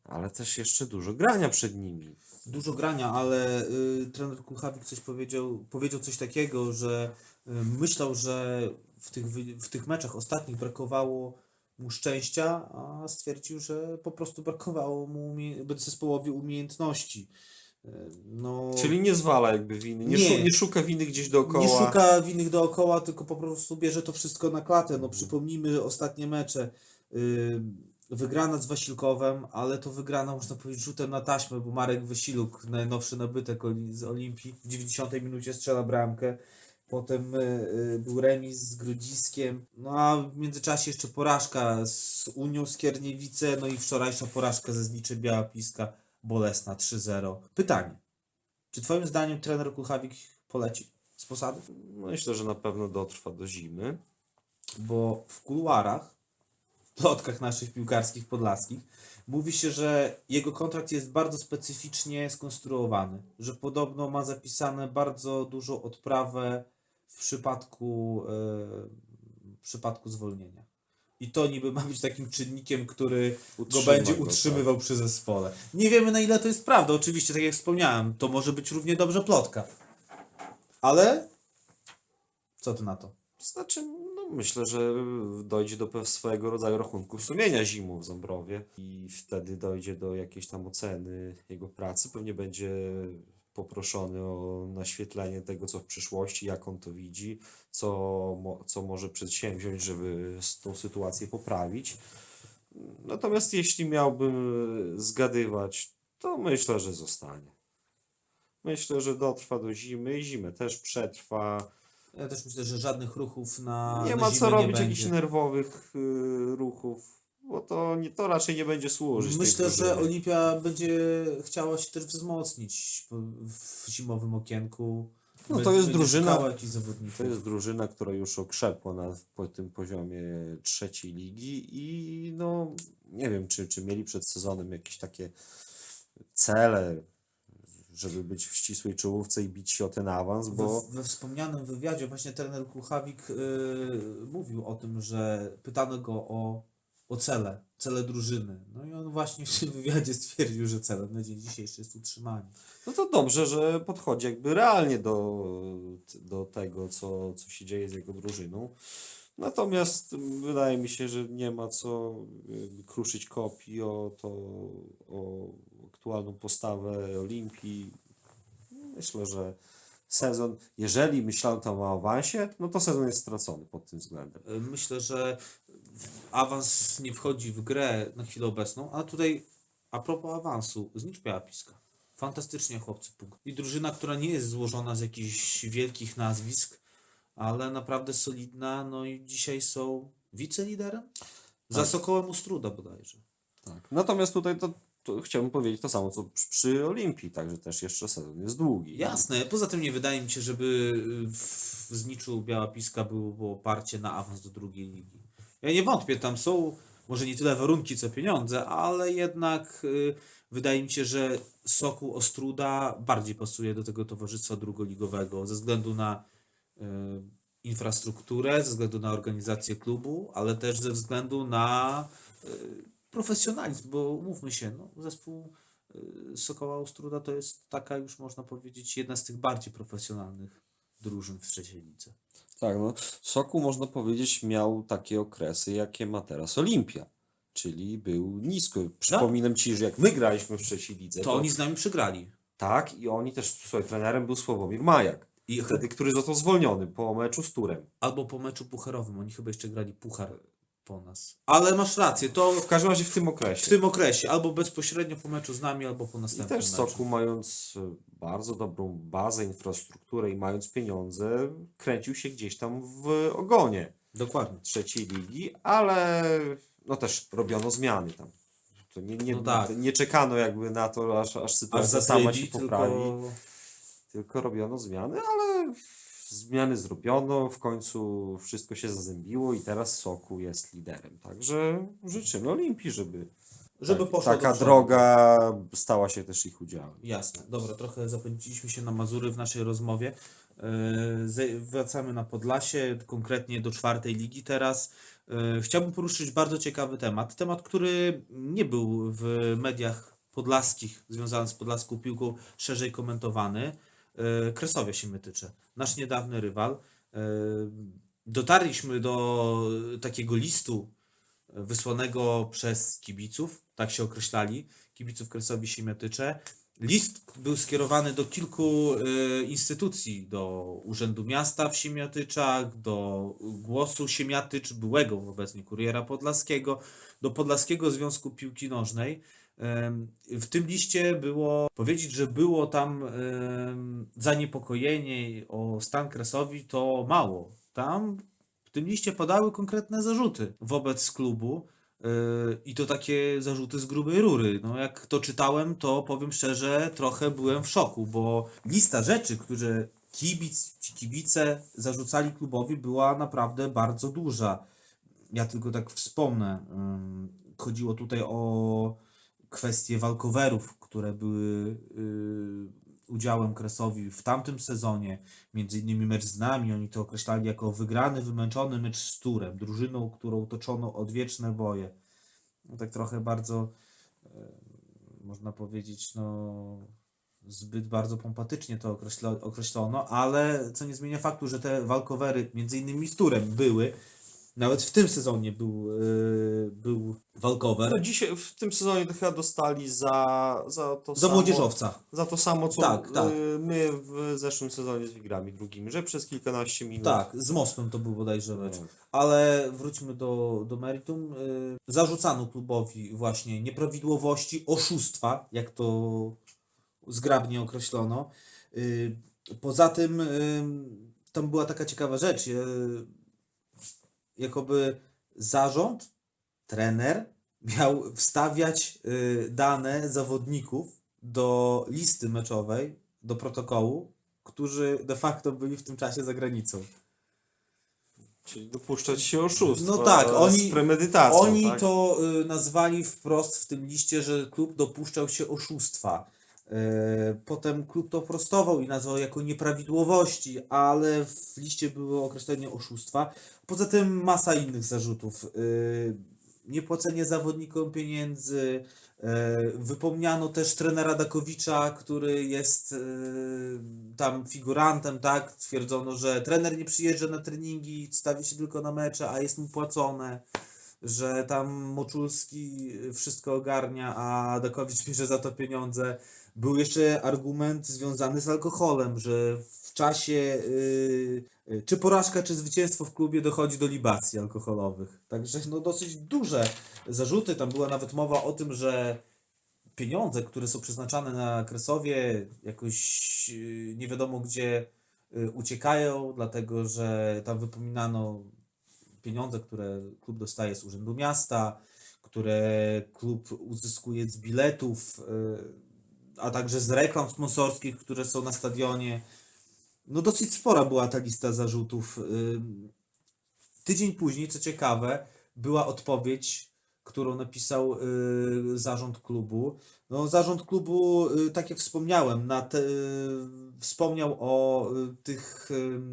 ale też jeszcze dużo grania przed nimi. Dużo grania, ale y, trener Kulchawik coś powiedział, powiedział coś takiego, że y, myślał, że w tych, w tych meczach ostatnich brakowało mu szczęścia, a stwierdził, że po prostu brakowało mu umie- zespołowi umiejętności. Y, No, Czyli nie zwala jakby winy, nie, Nie. Szu, nie szuka winy gdzieś dookoła. Nie szuka winnych dookoła, tylko po prostu bierze to wszystko na klatę. No przypomnijmy ostatnie mecze. Yy, Wygrana z Wasilkowem, ale to wygrana można powiedzieć rzutem na taśmę, bo Marek Wysiluk, najnowszy nabytek z Olimpii, w 90 minucie strzela bramkę. Potem y, y, był remis z Grodziskiem, no a w międzyczasie jeszcze porażka z Unią Skierniewice, no i wczorajsza porażka ze Zniczy Biała Piska, bolesna 3-0. Pytanie, czy twoim zdaniem trener Kuchawik poleci z posady? Myślę, że na pewno dotrwa do zimy. Bo w kuluarach, w plotkach naszych piłkarskich podlaskich, mówi się, że jego kontrakt jest bardzo specyficznie skonstruowany, że podobno ma zapisane bardzo dużą odprawę w przypadku, e, w przypadku zwolnienia. I to niby ma być takim czynnikiem, który go Utrzyma będzie go, tak. utrzymywał przy zespole. Nie wiemy na ile to jest prawda, oczywiście, tak jak wspomniałem, to może być równie dobrze plotka. Ale co ty na to? Znaczy, no myślę, że dojdzie do swojego rodzaju rachunku sumienia zimą w Ząbrowie i wtedy dojdzie do jakiejś tam oceny jego pracy. Pewnie będzie poproszony o naświetlenie tego, co w przyszłości, jak on to widzi, co, co może przedsięwziąć, żeby tą sytuację poprawić. Natomiast jeśli miałbym zgadywać, to myślę, że zostanie. Myślę, że dotrwa do zimy i zimę też przetrwa. Ja też myślę, że żadnych ruchów na nie na ma co robić jakichś nerwowych y, ruchów, bo to, nie, to raczej nie będzie służyć. tej Myślę, że drużynie. Olimpia będzie chciała się też wzmocnić w zimowym okienku. No to Będzie- jest będzie drużyna- szukała jakichś zawodników. To jest drużyna, która już okrzepła na po tym poziomie trzeciej ligi i no nie wiem, czy, czy mieli przed sezonem jakieś takie cele, żeby być w ścisłej czołówce i bić się o ten awans, bo We, we wspomnianym wywiadzie właśnie trener Kuchawik y, mówił o tym, że pytano go o, o cele, cele drużyny. No i on właśnie w tym wywiadzie stwierdził, że celem na dzień dzisiejszy jest utrzymanie. no to dobrze, że podchodzi jakby realnie do, do tego, co, co się dzieje z jego drużyną. Natomiast wydaje mi się, że nie ma co jakby kruszyć kopii o to, o aktualną postawę Olimpii. Myślę, że sezon, jeżeli myślałem tam o awansie, no to sezon jest stracony pod tym względem. Y, Myślę, że awans nie wchodzi w grę na chwilę obecną, a tutaj a propos awansu, znicz Białapiska. Fantastycznie chłopcy punkt. I drużyna, która nie jest złożona z jakichś wielkich nazwisk, ale naprawdę solidna, no i dzisiaj są wiceliderem? Za Tak. Sokołem Ustruda bodajże. Tak. Natomiast tutaj to, chciałbym powiedzieć to samo, co przy, Olimpii, także też jeszcze sezon jest długi. Jasne, poza tym nie wydaje mi się, żeby w, zniczu Białapiska było, było oparcie na awans do drugiej ligi. Ja nie wątpię, tam są może nie tyle warunki, co pieniądze, ale jednak y, wydaje mi się, że Sokół Ostruda bardziej pasuje do tego towarzystwa drugoligowego ze względu na y, infrastrukturę, ze względu na organizację klubu, ale też ze względu na y, profesjonalizm, bo mówmy się, no, zespół Sokoła Ostruda to jest taka już można powiedzieć jedna z tych bardziej profesjonalnych drużyn w lidze. Tak, no. Sokół można powiedzieć miał takie okresy, jakie ma teraz Olimpia. Czyli był nisko. Przypominam ci, że jak my graliśmy w trzeciej lidze, To oni z nami przegrali. tak i oni też, słuchaj, trenerem był Sławomir Majak, I wtedy, który został zwolniony po meczu z Turem. albo po meczu pucharowym, oni chyba jeszcze grali puchar po nas. Ale masz rację, to W każdym razie w tym w okresie. tym okresie, albo bezpośrednio po meczu z nami, albo po I następnym też meczu. Sokół mając e, bardzo dobrą bazę, infrastrukturę i mając pieniądze, kręcił się gdzieś tam w ogonie Dokładnie. trzeciej ligi, ale no też robiono zmiany tam. To nie, nie, No tak. nie czekano jakby na to, aż, aż Aż sytuacja sama się poprawi, tylko... tylko robiono zmiany, ale zmiany zrobiono, w końcu wszystko się zazębiło i teraz Sokół jest liderem. Także życzymy Olimpii, żeby, Żeby tak, taka droga stała się też ich udziałem. Jasne, dobra, trochę zapędziliśmy się na Mazury w naszej rozmowie. Yy, ze- Wracamy na Podlasie, konkretnie do czwartej ligi teraz. Yy, Chciałbym poruszyć bardzo ciekawy temat. Temat, który nie był w mediach podlaskich, związany z podlaską piłką, szerzej komentowany. Yy, Kresowia się. Nasz niedawny rywal. Yy, Dotarliśmy do takiego listu wysłanego przez kibiców, tak się określali, kibiców Kresowi Siemiatycze. List był skierowany do kilku e, instytucji, do Urzędu Miasta w Siemiatyczach, do Głosu Siemiatycz, byłego obecnie Kuriera Podlaskiego, do Podlaskiego Związku Piłki Nożnej. W tym liście było powiedzieć, że było tam zaniepokojenie o stan Kresowi, to mało. Tam w tym liście padały konkretne zarzuty wobec klubu. Yy, I to takie zarzuty z grubej rury. No jak to czytałem, to powiem szczerze, trochę byłem w szoku, bo lista rzeczy, które kibic, kibice zarzucali klubowi, była naprawdę bardzo duża. Ja tylko tak wspomnę. Chodziło tutaj o kwestie walkowerów, które były yy, udziałem Kresowi w tamtym sezonie. Między innymi mecz z nami, oni to określali jako wygrany, wymęczony mecz z Turem, drużyną, którą toczono odwieczne boje. No, tak trochę bardzo, e, można powiedzieć, no, zbyt bardzo pompatycznie to określo, określono, ale co nie zmienia faktu, że te walkowery, między innymi z Turem, były. Nawet w tym sezonie był, e, był walkower. No dzisiaj w tym sezonie to chyba dostali za, za to Za samo, młodzieżowca. za to samo, co Tak, tak. y, my w zeszłym sezonie z Wigrami drugimi, że przez kilkanaście minut. Tak, z Mospem to był bodajże mecz. Tak. Ale wróćmy do, do meritum. Y, Zarzucano klubowi właśnie nieprawidłowości, oszustwa, jak to zgrabnie określono. Y, Poza tym y, tam była taka ciekawa rzecz. e, Jakoby zarząd, trener miał wstawiać e, dane zawodników do listy meczowej, do protokołu, którzy de facto byli w tym czasie za granicą. Czyli dopuszczać się oszustwa. No tak, oni- Z premedytacją. Oni tak? to y, nazwali wprost w tym liście, że klub dopuszczał się oszustwa. Y, Potem klub to prostował i nazwał jako nieprawidłowości, ale w liście było określenie oszustwa. Poza tym masa innych zarzutów. Y, Niepłacenie zawodnikom pieniędzy. y, Wypomniano też trenera Dakowicza, który jest tam figurantem, tak? Twierdzono, że trener nie przyjeżdża na treningi, stawi się tylko na mecze, a jest mu płacone że tam Moczulski wszystko ogarnia, a Dakowicz bierze za to pieniądze. Był jeszcze argument związany z alkoholem, że w czasie yy, czy porażka, czy zwycięstwo w klubie dochodzi do libacji alkoholowych. Także no dosyć duże zarzuty. Tam była nawet mowa o tym, że pieniądze, które są przeznaczane na Kresowie, jakoś yy, nie wiadomo gdzie yy, uciekają, dlatego że tam wypominano pieniądze, które klub dostaje z Urzędu Miasta, które klub uzyskuje z biletów, y, a także z reklam sponsorskich, które są na stadionie. No dosyć spora była ta lista zarzutów. Y, Tydzień później, co ciekawe, była odpowiedź, którą napisał y, zarząd klubu. No, zarząd klubu, tak jak wspomniałem, te, wspomniał o tych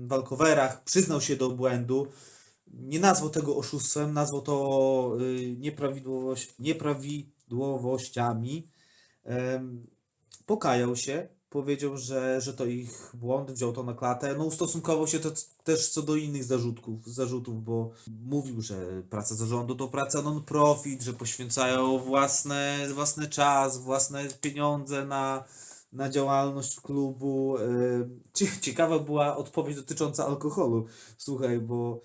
walkowerach, przyznał się do błędu nie nazwał tego oszustwem, nazwał to y, nieprawidłowość, nieprawidłowościami. Pokajał się, powiedział, że, że to ich błąd, wziął to na klatę. No, ustosunkował się to też co do innych zarzutków, zarzutów, bo mówił, że praca zarządu to praca non-profit, że poświęcają własne, własny czas, własne pieniądze na, na działalność klubu. Ciekawa była odpowiedź dotycząca alkoholu. Słuchaj, bo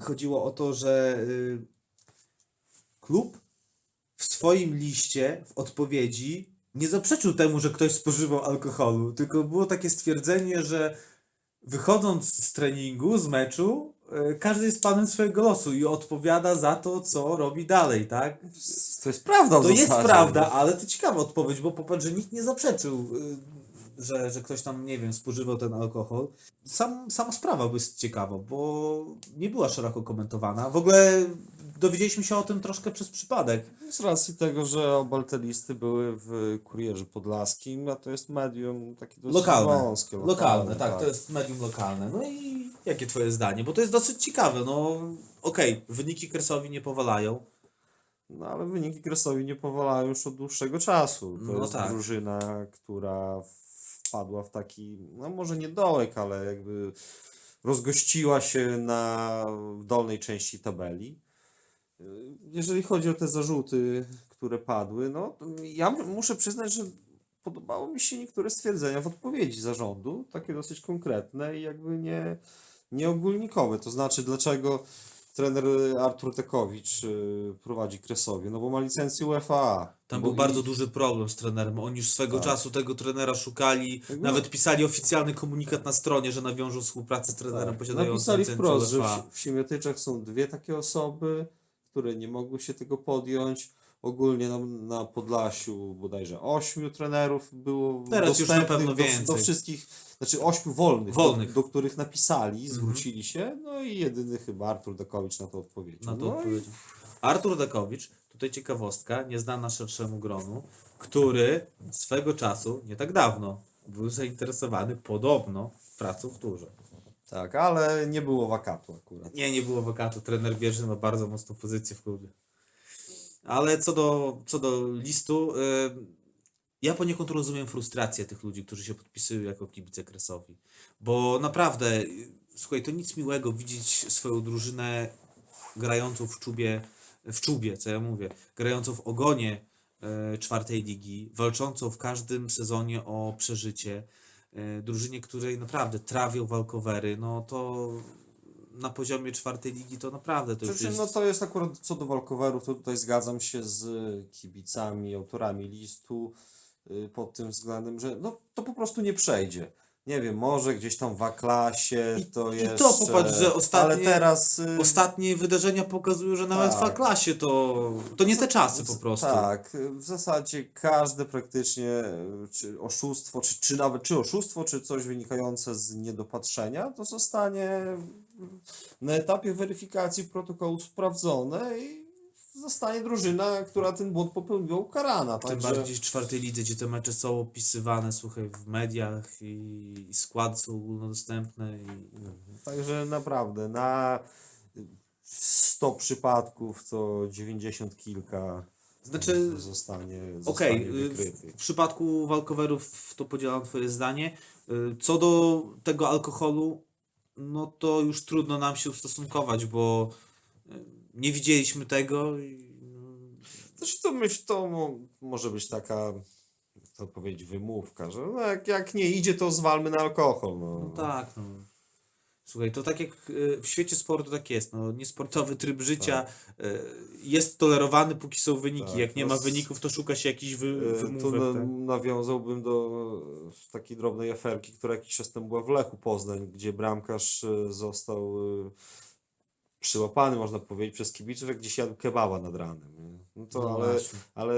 chodziło o to, że y, klub w swoim liście, w odpowiedzi, nie zaprzeczył temu, że ktoś spożywał alkoholu, tylko było takie stwierdzenie, że wychodząc z treningu, z meczu, y, każdy jest panem swojego losu i odpowiada za to, co robi dalej, tak? To jest prawda To jest prawda, ale to ciekawa odpowiedź, bo popatrz, że nikt nie zaprzeczył, y, że, że ktoś tam, nie wiem, spożywał ten alkohol. Sam, sama sprawa jest ciekawa, bo nie była szeroko komentowana. W ogóle dowiedzieliśmy się o tym troszkę przez przypadek. Z racji tego, że oba te listy były w Kurierze Podlaskim, a to jest medium takie dosyć Lokalne. wąskie. Lokalne, tak, to jest medium lokalne. No i jakie twoje zdanie? Bo to jest dosyć ciekawe, no okej, wyniki Kresowi nie powalają. No ale wyniki Kresowi nie powalają już od dłuższego czasu. To No jest tak. drużyna, która wpadła w taki, no może nie dołek, ale jakby rozgościła się na dolnej części tabeli. Jeżeli chodzi o te zarzuty, które padły, no ja muszę przyznać, że podobało mi się niektóre stwierdzenia w odpowiedzi zarządu, takie dosyć konkretne i jakby nie, nie ogólnikowe. To znaczy, dlaczego trener Artur Tekowicz y, prowadzi Kresowie? No bo ma licencję UEFA. Tam był bardzo duży problem z trenerem. Oni już swego Tak. czasu tego trenera szukali. Nawet pisali oficjalny komunikat na stronie, że nawiążą współpracę z trenerem Tak. posiadającym Napisali licencję wprost, że UEFA. w, w Siemiatyczach są dwie takie osoby, które nie mogły się tego podjąć. Ogólnie na, na Podlasiu bodajże ośmiu trenerów było Teraz już na pewno do, więcej. do wszystkich, znaczy ośmiu wolnych, Wolnych. Do, do których napisali, Mhm. zwrócili się, no i jedyny chyba Artur Dekowicz na to odpowiedział. Na to no i. Artur Dekowicz, tutaj ciekawostka, nieznana szerszemu gronu, który swego czasu, nie tak dawno, był zainteresowany podobno pracą w turze. tak, ale nie było wakatu akurat. Nie, nie było wakatu. Trener Bierzyn ma bardzo mocną pozycję w klubie. Ale co do, co do listu, y, ja poniekąd rozumiem frustrację tych ludzi, którzy się podpisują jako kibice Kresowi. Bo naprawdę, y, słuchaj, to nic miłego widzieć swoją drużynę grającą w czubie, w czubie, co ja mówię, grającą w ogonie e, czwartej ligi, walczącą w każdym sezonie o przeżycie, drużynie, której naprawdę trawią walkowery, no to na poziomie czwartej ligi to naprawdę to już Przy czym jest... no to jest akurat co do walkowerów, to tutaj zgadzam się z kibicami, autorami listu y, pod tym względem, że no to po prostu nie przejdzie. Nie wiem, może gdzieś tam w A-klasie I- to i jeszcze... to popatrz, że ostatnie- Ale teraz... y, Ostatnie wydarzenia pokazują, że nawet w Tak. A-klasie to, to nie te czasy po prostu. Tak, w zasadzie każde praktycznie y, czy oszustwo, czy, czy nawet czy oszustwo, czy coś wynikające z niedopatrzenia, to zostanie na etapie weryfikacji protokołu sprawdzone i zostanie drużyna, która ten błąd popełniła ukarana. Tym Także bardziej w czwartej lidze, gdzie te mecze są opisywane, słuchaj, w mediach i, i składy są ogólnodostępne. I... Także naprawdę na 100 przypadków to 90 kilka Znaczy, zostanie, Okej, zostanie y, wykrytych. w przypadku walkowerów to podzielam twoje zdanie. Y, Co do tego alkoholu, no to już trudno nam się ustosunkować, bo y, nie widzieliśmy tego. i, no, Znaczy to myśl, to mo- może być taka, to powiedzieć, wymówka, że no jak, jak nie idzie, to zwalmy na alkohol. No, No tak, no. Słuchaj, to tak jak y, w świecie sportu tak jest, no, niesportowy tryb życia y, jest tolerowany, póki są wyniki. Tak, jak nie no ma s- wyników, to szuka się jakichś wy, Tu wymówek. na, tak? nawiązałbym do takiej drobnej aferki, która jakiś czas temu była w Lechu Poznań, gdzie bramkarz został przyłapany, można powiedzieć, przez kibiców, jak gdzieś jadł kebaba nad ranem. nie? No to No ale, właśnie. ale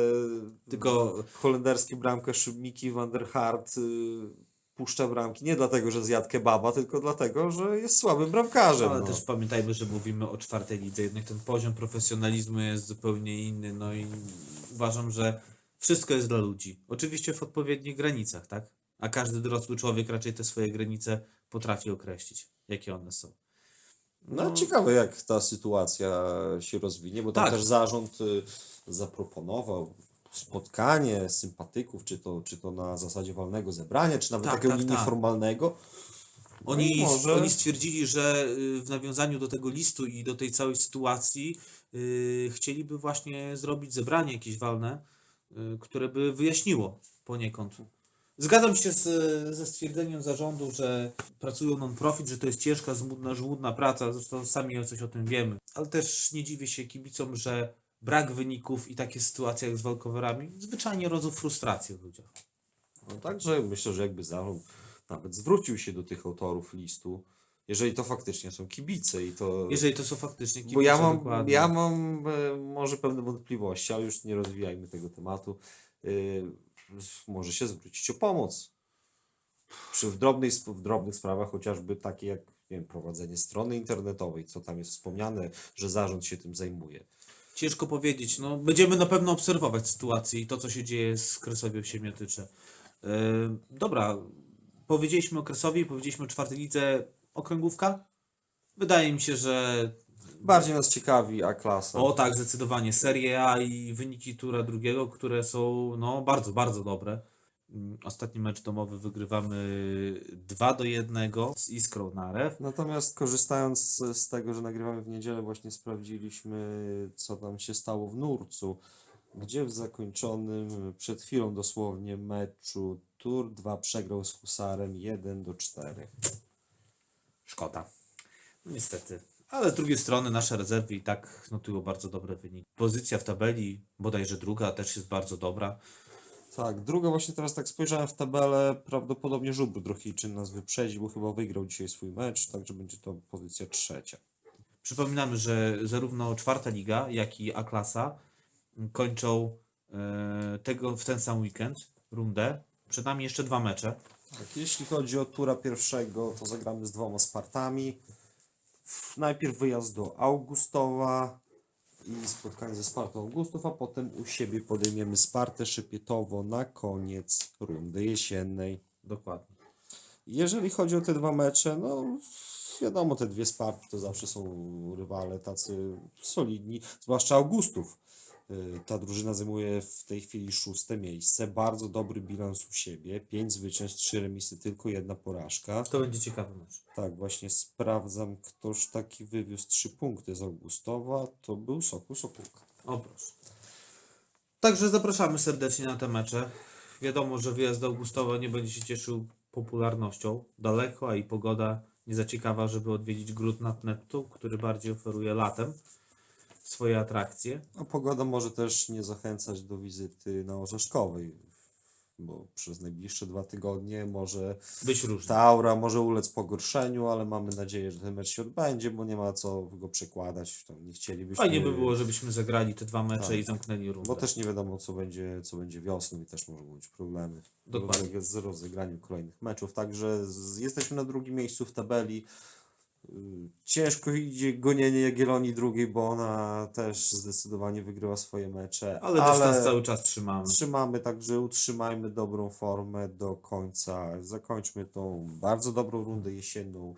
Tylko holenderski bramkarz Miki van der Hart y, puszcza bramki nie dlatego, że zjadł kebaba, tylko dlatego, że jest słabym bramkarzem. Ale no. też pamiętajmy, że mówimy o czwartej lidze, jednak ten poziom profesjonalizmu jest zupełnie inny, no i uważam, że wszystko jest dla ludzi. Oczywiście w odpowiednich granicach, tak? A każdy dorosły człowiek raczej te swoje granice potrafi określić, jakie one są. No, ciekawe jak ta sytuacja się rozwinie, bo tam Tak. też zarząd y, zaproponował spotkanie sympatyków, czy to, czy to na zasadzie walnego zebrania, czy nawet Tak, takiego tak, tak. nieformalnego. No i Oni, może- oni stwierdzili, że y, w nawiązaniu do tego listu i do tej całej sytuacji y, chcieliby właśnie zrobić zebranie jakieś walne, y, które by wyjaśniło poniekąd. Zgadzam się z, ze stwierdzeniem zarządu, że pracują non-profit, że to jest ciężka, żmudna, żmudna praca, zresztą sami coś o tym wiemy. Ale też nie dziwię się kibicom, że brak wyników i takie sytuacje jak z walkowerami zwyczajnie rodzą frustrację w ludziach. No, także myślę, że jakby zarząd nawet zwrócił się do tych autorów listu, jeżeli to faktycznie są kibice i to... Jeżeli to są faktycznie kibice, Bo ja mam, dokładnie. ja mam e, może pewne wątpliwości, ale już nie rozwijajmy tego tematu. Może się zwrócić o pomoc. Przy w, drobnej, w drobnych sprawach, chociażby takie jak nie wiem, prowadzenie strony internetowej, co tam jest wspomniane, że zarząd się tym zajmuje. Ciężko powiedzieć. No, będziemy na pewno obserwować sytuację i to, co się dzieje z Kresowiem Siemiatycze. Yy, dobra, powiedzieliśmy o Kresowie, powiedzieliśmy o czwartej lidze. Okręgówka? Wydaje mi się, że Bardziej nas ciekawi A-klasa. o tak, zdecydowanie Serie A i wyniki tura drugiego, które są no, bardzo, bardzo dobre. Mm, Ostatni mecz domowy wygrywamy 2 do 1 z Iskrą Narew. Natomiast korzystając z, z tego, że nagrywamy w niedzielę, właśnie sprawdziliśmy, co tam się stało w Nurcu, gdzie w zakończonym przed chwilą dosłownie meczu Tur 2 przegrał z Husarem 1 do 4. Szkoda. Niestety. Ale z drugiej strony nasze rezerwy i tak notują bardzo dobre wyniki. Pozycja w tabeli, bodajże druga, też jest bardzo dobra. Tak, druga właśnie teraz tak spojrzałem w tabelę, prawdopodobnie Żubr Drochijczyn nas wyprzedzi, bo chyba wygrał dzisiaj swój mecz, także będzie to pozycja trzecia. Przypominamy, że zarówno czwarta liga, jak i A-klasa kończą e, tego w ten sam weekend rundę. Przed nami jeszcze dwa mecze. Tak, jeśli chodzi o tura pierwszego, to zagramy z dwoma Spartami. Najpierw wyjazd do Augustowa i spotkanie ze Spartą Augustów, a potem u siebie podejmiemy Spartę Szypietowo na koniec rundy jesiennej. Dokładnie. Jeżeli chodzi o te dwa mecze, no wiadomo, te dwie Sparty to zawsze są rywale tacy solidni, zwłaszcza Augustów. Y, Ta drużyna zajmuje w tej chwili szóste miejsce, bardzo dobry bilans u siebie, pięć zwycięstw, trzy remisy, tylko jedna porażka. To będzie ciekawy mecz. Tak, właśnie sprawdzam, ktoż taki wywiózł trzy punkty z Augustowa, to był Sokół Sokółka. O proszę. Także zapraszamy serdecznie na te mecze. Wiadomo, że wyjazd do Augustowa nie będzie się cieszył popularnością. Daleko, a i pogoda nie za ciekawa, żeby odwiedzić Gród nad Neptu, który bardziej oferuje latem swoje atrakcje. A pogoda może też nie zachęcać do wizyty na Orzeszkowej bo przez najbliższe dwa tygodnie może Być różny. ta aura może ulec pogorszeniu, ale mamy nadzieję, że ten mecz się odbędzie, bo nie ma co go przekładać. To nie chcielibyśmy. Fajnie by było, żebyśmy zagrali te dwa mecze Tak. i zamknęli rundę. Bo też nie wiadomo, co będzie, co będzie wiosną i też mogą być problemy Dokładnie. Z rozegraniem kolejnych meczów. Także z, jesteśmy na drugim miejscu w tabeli. Ciężko idzie gonienie Jagiellonii drugiej, bo ona też zdecydowanie wygrywa swoje mecze. Ale, dystans cały czas trzymamy. Trzymamy, także utrzymajmy dobrą formę do końca. Zakończmy tą bardzo dobrą rundę jesienną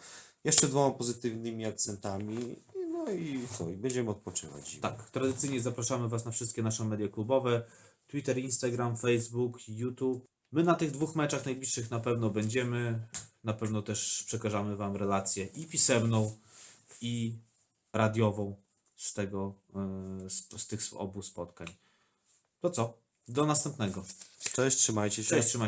jeszcze dwoma pozytywnymi akcentami. No i co? I będziemy odpoczywać. Tak, tradycyjnie zapraszamy Was na wszystkie nasze media klubowe. Twitter, Instagram, Facebook, YouTube. My na tych dwóch meczach najbliższych na pewno będziemy. Na pewno też przekażemy Wam relację i pisemną, i radiową z tego, e, z, z tych obu spotkań. To co? Do następnego. Cześć, trzymajcie się. Cześć, trzymajcie